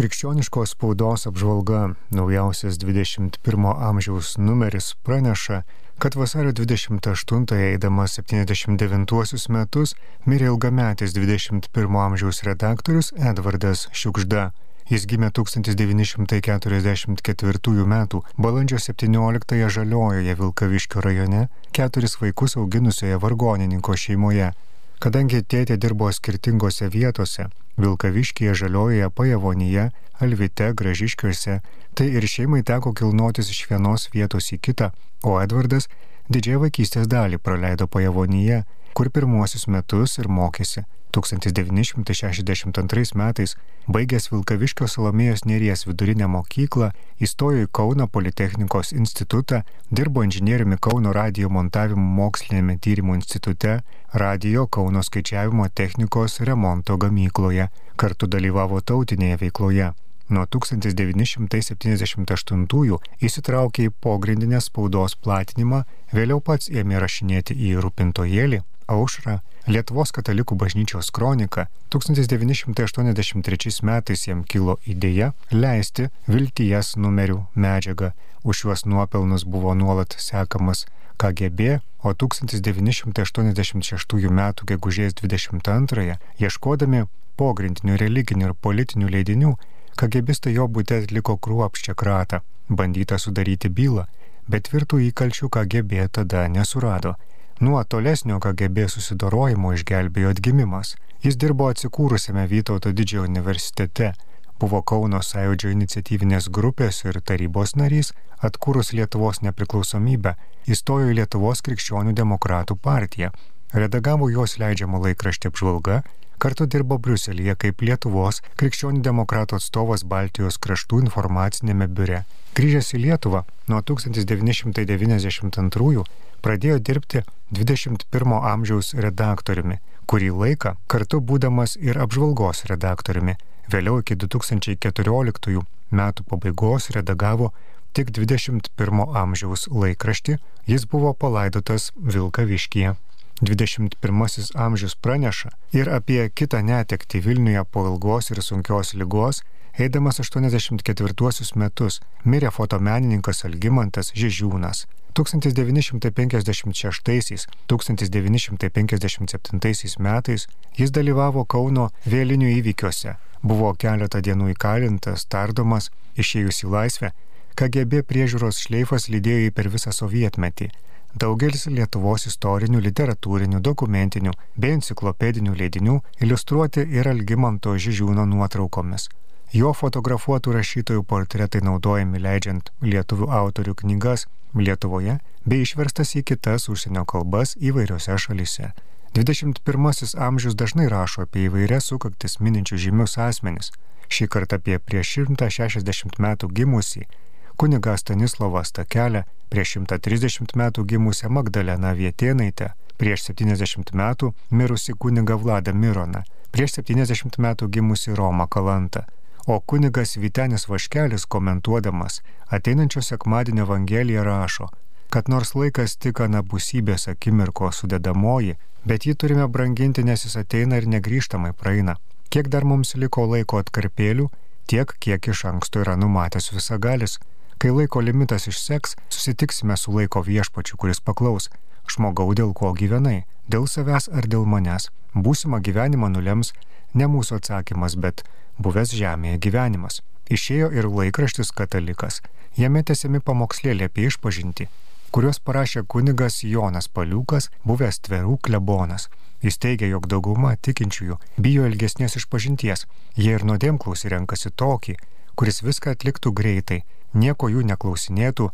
Krikščioniškos spaudos apžvalga naujausias 21 amžiaus numeris praneša, kad vasario 28-ąją eidamas 79 metus mirė ilgametis 21 amžiaus redaktorius Edvardas Šiukžda. Jis gimė 1944 m. balandžio 17-ąją Žaliojoje Vilkaviškio rajone, keturis vaikus auginusioje vargonininko šeimoje. Kadangi tėtė dirbo skirtingose vietose - Vilkaviškyje, Žaliojoje, Pajavonyje, Alvite, Gražiškiuose, tai ir šeimai teko kilnotis iš vienos vietos į kitą, o Edvardas didžiąją vaikystės dalį praleido Pajavonyje, kur pirmuosius metus ir mokėsi. 1962 metais, baigęs Vilkaviškio Salomėjos Neries vidurinę mokyklą, įstojo į Kauno Politechnikos institutą, dirbo inžinieriumi Kauno radio montavimo mokslinėme tyrimo institute, radio Kauno skaičiavimo technikos remonto gamykloje, kartu dalyvavo tautinėje veikloje. Nuo 1978 įsitraukė į pogrindinę spaudos platinimą, vėliau pats ėmė rašinėti į Rūpintojėlį, Aušrą, Lietuvos katalikų bažnyčios kroniką 1983 metais jam kilo idėja leisti Vilties numerių medžiagą. Už šiuos nuopelnus buvo nuolat sekamas KGB, o 1986 m. gegužės 22-ąją, ieškodami pogrindinių religinių ir politinių leidinių, KGBistai jo būte atliko kruopščią kratą, bandyta sudaryti bylą, bet tvirtų įkalčių KGB tada nesurado. Nuo tolesnio KGB susidorojimo išgelbėjo atgimimas. Jis dirbo atsikūrusiame Vytauto didžiojo universitete, buvo Kauno sąjūdžio iniciatyvinės grupės ir tarybos narys, atkūrus Lietuvos nepriklausomybę, įstojo į Lietuvos krikščionių demokratų partiją, redagavo jos leidžiamą laikraštį apžvalga, kartu dirbo Briuselėje kaip Lietuvos krikščionių demokratų atstovas Baltijos kraštų informacinėme biure. Grįžęs į Lietuvą nuo 1992 pradėjo dirbti 21 amžiaus redaktoriumi, kurį laiką kartu būdamas ir apžvalgos redaktoriumi. Vėliau iki 2014 metų pabaigos redagavo tik 21 amžiaus laikraštį, jis buvo palaidotas Vilkaviškyje. 21 amžius praneša ir apie kitą netekti Vilniuje po ilgos ir sunkios lygos, eidamas 84 metus mirė fotomenininkas Algymantas Žežiūnas. 1956-1957 metais jis dalyvavo Kauno vėlinių įvykiuose, buvo keletą dienų įkalintas, tardomas, išėjus į laisvę, KGB priežiūros šleifas lydėjo jį per visą sovietmetį. Daugelis Lietuvos istorinių, literatūrinių, dokumentinių bei enciklopedinių leidinių iliustruoti ir Algymanto Žižiūno nuotraukomis. Jo fotografuotų rašytojų portretai naudojami leidžiant lietuvių autorių knygas Lietuvoje bei išverstas į kitas užsienio kalbas įvairiose šalise. 21 amžius dažnai rašo apie įvairias sukaktis mininčius žymius asmenis. Šį kartą apie prieš 160 metų gimusį kunigą Stanislavą Stakelę, prieš 130 metų gimusią Magdaleną Vietėnaitę, prieš 70 metų mirusi kunigą Vladą Mironą, prieš 70 metų gimusi Romą Kalantą, O kunigas Vitenis Vaškelis komentuodamas ateinančio sekmadienio Evangeliją rašo, kad nors laikas tik anabusybės akimirko sudėdamoji, bet jį turime branginti, nes jis ateina ir negryžtamai praeina. Kiek dar mums liko laiko atkarpėlių, tiek kiek iš anksto yra numatęs visagalis. Kai laiko limitas išseks, susitiksime su laiko viešpačiu, kuris paklaus, žmogau dėl ko gyvenai, dėl savęs ar dėl manęs. Būsimą gyvenimą nulems ne mūsų atsakymas, bet buvęs žemėje gyvenimas. Išėjo ir laikraštis katalikas. Jame tęsiami pamokslėlė apie išpažinti, kuriuos parašė kunigas Jonas Paliukas, buvęs tverų klebonas. Jis teigia, jog dauguma tikinčiųjų bijo ilgesnės išpažinties. Jie ir nuodėmklausį renkasi tokį, kuris viską atliktų greitai, nieko jų neklausinėtų,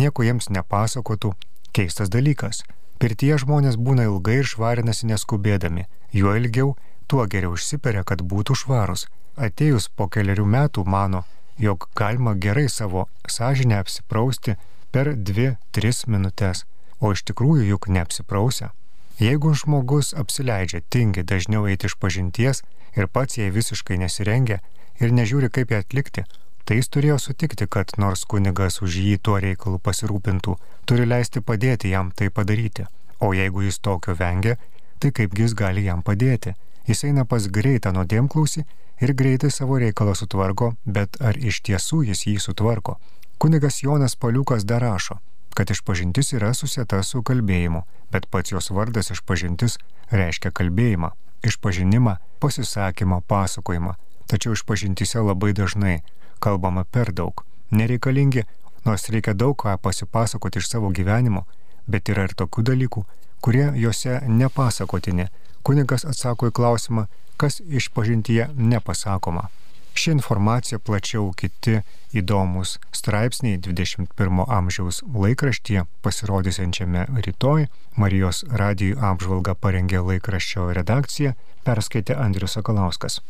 nieko jiems nepasakotų. Keistas dalykas. Pirtie žmonės būna ilgai ir švarinasi neskubėdami. Juo ilgiau, tuo geriau išsiperia, kad būtų švarus atėjus po keliarių metų mano, jog galima gerai savo sąžinę apsiprausti per 2-3 minutės, o iš tikrųjų juk neapsiprausia. Jeigu žmogus apsileidžia, tingi dažniau eiti iš pažinties ir pats jai visiškai nesirengia ir nežiūri, kaip ją atlikti, tai jis turėjo sutikti, kad nors kunigas už jį tuo reikalu pasirūpintų, turi leisti padėti jam tai padaryti. O jeigu jis tokio vengia, tai kaipgi jis gali jam padėti? Jis eina pas greitą nuodėmklausį ir greitai savo reikalą sutvarko, bet ar iš tiesų jis jį sutvarko? Kunigas Jonas Paliukas dar rašo, kad išpažintis yra susieta su kalbėjimu, bet pats jos vardas išpažintis reiškia kalbėjimą, išpažinimą, pasisakymą, pasakojimą. Tačiau išpažintise labai dažnai kalbama per daug, nereikalingi, nors reikia daug ką pasipasakoti iš savo gyvenimo, bet yra ir tokių dalykų, kurie juose nepasakotini. Kunigas atsako į klausimą, kas išpažintyje nepasakoma. Ši informacija plačiau kiti įdomus straipsniai 21 amžiaus laikraštyje pasirodysiančiame rytoj. Marijos radijų apžvalgą parengė laikraščio redakcija, perskaitė Andrius Sakalauskas.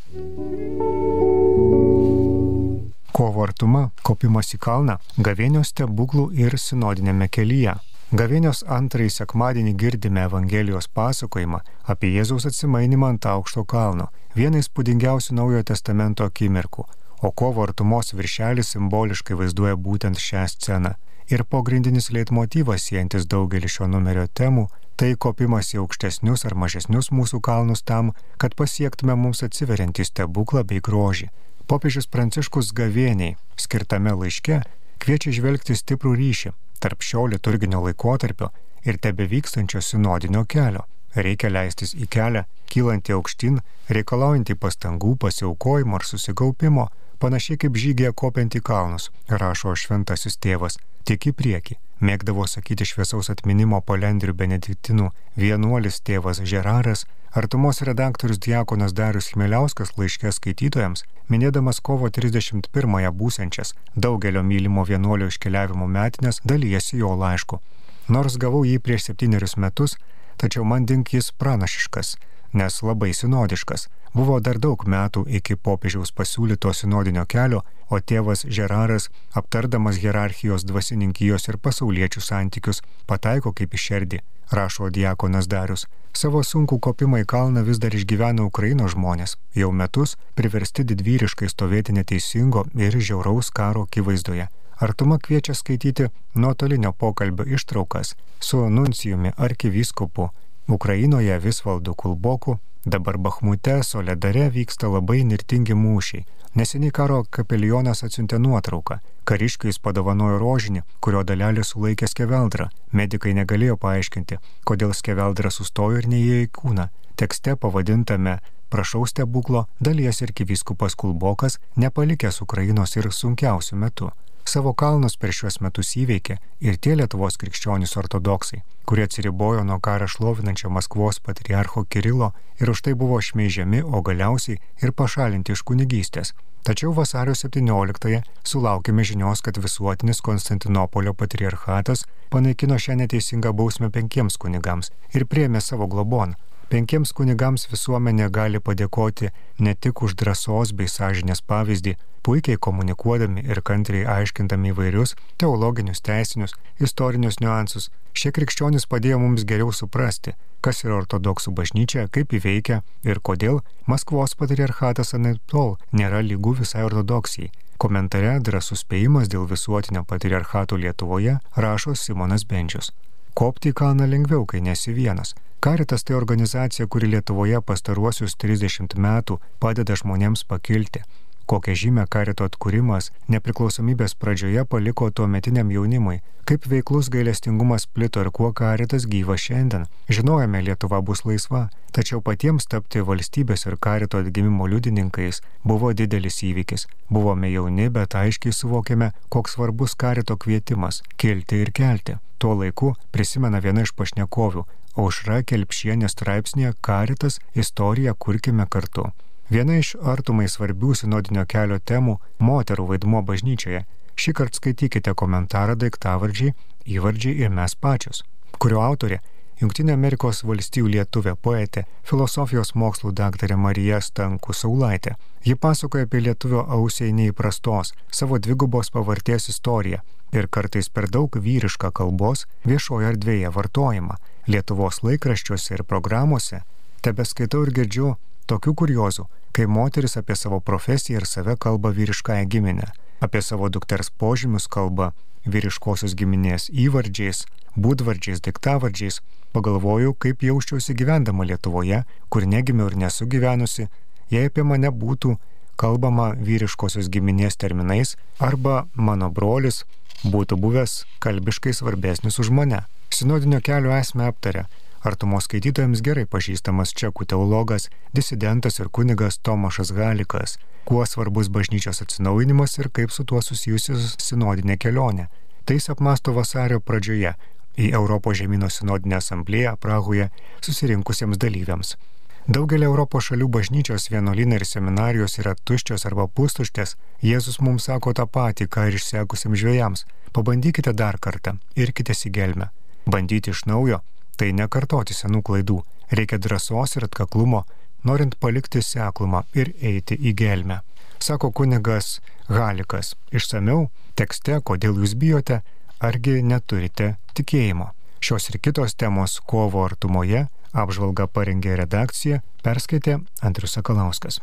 Kovo artuma, kopimas į kalną, gavėnios stebuklų ir sinodinėme kelyje. Gavėnios antrąjį sekmadienį girdime Evangelijos pasakojimą apie Jėzaus atsimainimą ant aukšto kalno, vieną įspūdingiausių Naujojo testamento akimirkų, o kovo artumos viršelis simboliškai vaizduoja būtent šią sceną. Ir pagrindinis leitmotyvas siejantis daugelį šio numerio temų - tai kopimas į aukštesnius ar mažesnius mūsų kalnus tam, kad pasiektume mums atsiveriantį stebuklą bei grožį. Popiežius Pranciškus gavėniai skirtame laiške kviečia žvelgti stiprų ryšį tarp šio liturginio laikotarpio ir tebe vykstančio sinodinio kelio. Reikia leistis į kelią, kylantį aukštyn, reikalaujantį pastangų, pasiaukojimo ar susikaupimo, panašiai kaip žygėje kopiant į kalnus, rašo šventasis tėvas, tik į priekį. Mėgdavo sakyti šviesaus atminimo palendrių benediktinų vienuolis tėvas Žeraras, artumos redaktorius Diakonas Darius Chmeliauskas laiškė skaitytojams minėdamas kovo 31-ąją būsiančias daugelio mylimo vienuolio iškeliavimo metinės, dalyjasi jo laišku. Nors gavau jį prieš septynerius metus, tačiau man dink jis pranašiškas, nes labai sinodiškas. Buvo dar daug metų iki popiežiaus pasiūlyto sinodinio kelio, o tėvas Žeraras, aptardamas hierarchijos dvasininkijos ir pasauliečių santykius, pataiko kaip išerdį, rašo diakonas Darius. Savo sunkų kopimą į kalną vis dar išgyvena Ukrainos žmonės, jau metus priversti didvyriškai stovėti neteisingo ir žiauraus karo akivaizdoje. Artuma kviečia skaityti nuotolinio pokalbio ištraukas su nuncijumi arkivyskupu Ukrainoje Visvaldu Kulboku, dabar Bahmute, Soledare vyksta labai nirtingi mūšiai. Neseniai karo kapelionas atsiuntė nuotrauką. Kariškiai jis padovanojo rožinį, kurio dalelį sulaikė skeveldrą. Medikai negalėjo paaiškinti, kodėl skeveldra sustojo ir neįėjo į kūną. Tekste pavadintame Prašau stebuklo dalies ir kivyskupas Kulbokas, nepalikęs Ukrainos ir sunkiausių metų. Savo kalnus per šiuos metus įveikė ir tie Lietuvos krikščionys ortodoksai, kurie atsiribojo nuo karą šlovinančio Maskvos patriarcho Kirilo ir už tai buvo šmeižiami, o galiausiai ir pašalinti iš kunigystės. Tačiau vasario 17-ąją sulaukėme žinios, kad visuotinis Konstantinopolio patriarchatas panaikino šią neteisingą bausmę penkiems kunigams ir priemė savo globon. Penkiems kunigams visuomenė gali padėkoti ne tik už drąsos bei sąžinės pavyzdį, puikiai komunikuodami ir kantriai aiškindami įvairius teologinius, teisinius, istorinius niuansus, šie krikščionys padėjo mums geriau suprasti, kas yra ortodoksų bažnyčia, kaip įveikia ir kodėl Maskvos patriarchatas anaiptol nėra lygų visai ortodoksijai. Komentare drąsus spėjimas dėl visuotinio patriarchato Lietuvoje rašo Simonas Benčius. Kopti į kalną lengviau, kai nesi vienas. Karitas tai organizacija, kuri Lietuvoje pastaruosius 30 metų padeda žmonėms pakilti, kokią žymę karito atkūrimas nepriklausomybės pradžioje paliko tuo metiniam jaunimui, kaip veiklus gailestingumas plito ir kuo karitas gyva šiandien. Žinojame, Lietuva bus laisva, tačiau patiems tapti valstybės ir karito atgimimo liudininkais buvo didelis įvykis. Buvome jauni, bet aiškiai suvokėme, koks svarbus karito kvietimas - kilti ir kelti. Tuo laiku prisimena viena iš pašnekovių - Aušra Kelpšienė straipsnėje Karitas istoriją kurkime kartu. Viena iš artumai svarbių sinodinio kelio temų - moterų vaidmuo bažnyčioje. Šį kartą skaitykite komentarą daiktavardžiai, įvardžiai ir mes pačios, kurio autorė - Junktinė Amerikos valstijų lietuvė poetė, filosofijos mokslų daktarė Marija Stanku Saulaitė. Ji pasakoja apie lietuvio ausiai neįprastos, savo dvigubos pavarties istoriją ir kartais per daug vyrišką kalbos viešoje erdvėje vartojimą. Lietuvos laikraščiuose ir programuose tebe skaitau ir girdžiu tokių kuriozų, kai moteris apie savo profesiją ir save kalba vyriškąją giminę. Apie savo dukters požymius kalba vyriškosios giminės įvardžiais, būdvardžiais, diktavardžiais, pagalvojau, kaip jausčiausi gyvendama Lietuvoje, kur negimiau ir nesu gyvenusi, jei apie mane būtų kalbama vyriškosios giminės terminais arba mano brolis būtų buvęs kalbiškai svarbesnis už mane. Sinodinio kelio esmę aptarė artumos skaitytojams gerai pažįstamas čekų teologas, disidentas ir kunigas Tomašas Galikas, kuo svarbus bažnyčios atsinaujinimas ir kaip su tuo susijusi sinodinė kelionė. Tai jis apmasto vasario pradžioje į Europos žemynų sinodinę asamblėją Prahoje susirinkusiems dalyviams. Daugelį Europos šalių bažnyčios vienuolynai ir seminarijos yra tuščios arba pustuštės. Jėzus mums sako tą patį, ką ir išsekusiems žvėjams. Pabandykite dar kartą ir kitės į gelmę. Bandyti iš naujo - tai nekartoti senų klaidų. Reikia drąsos ir atkaklumo, norint palikti seklumą ir eiti į gelmę. Sako kunigas Halikas. Išsameu tekste, kodėl jūs bijote, argi neturite tikėjimo. Šios ir kitos temos kovo artumoje apžvalgą parengė redakcija, perskaitė Andrius Sakalauskas.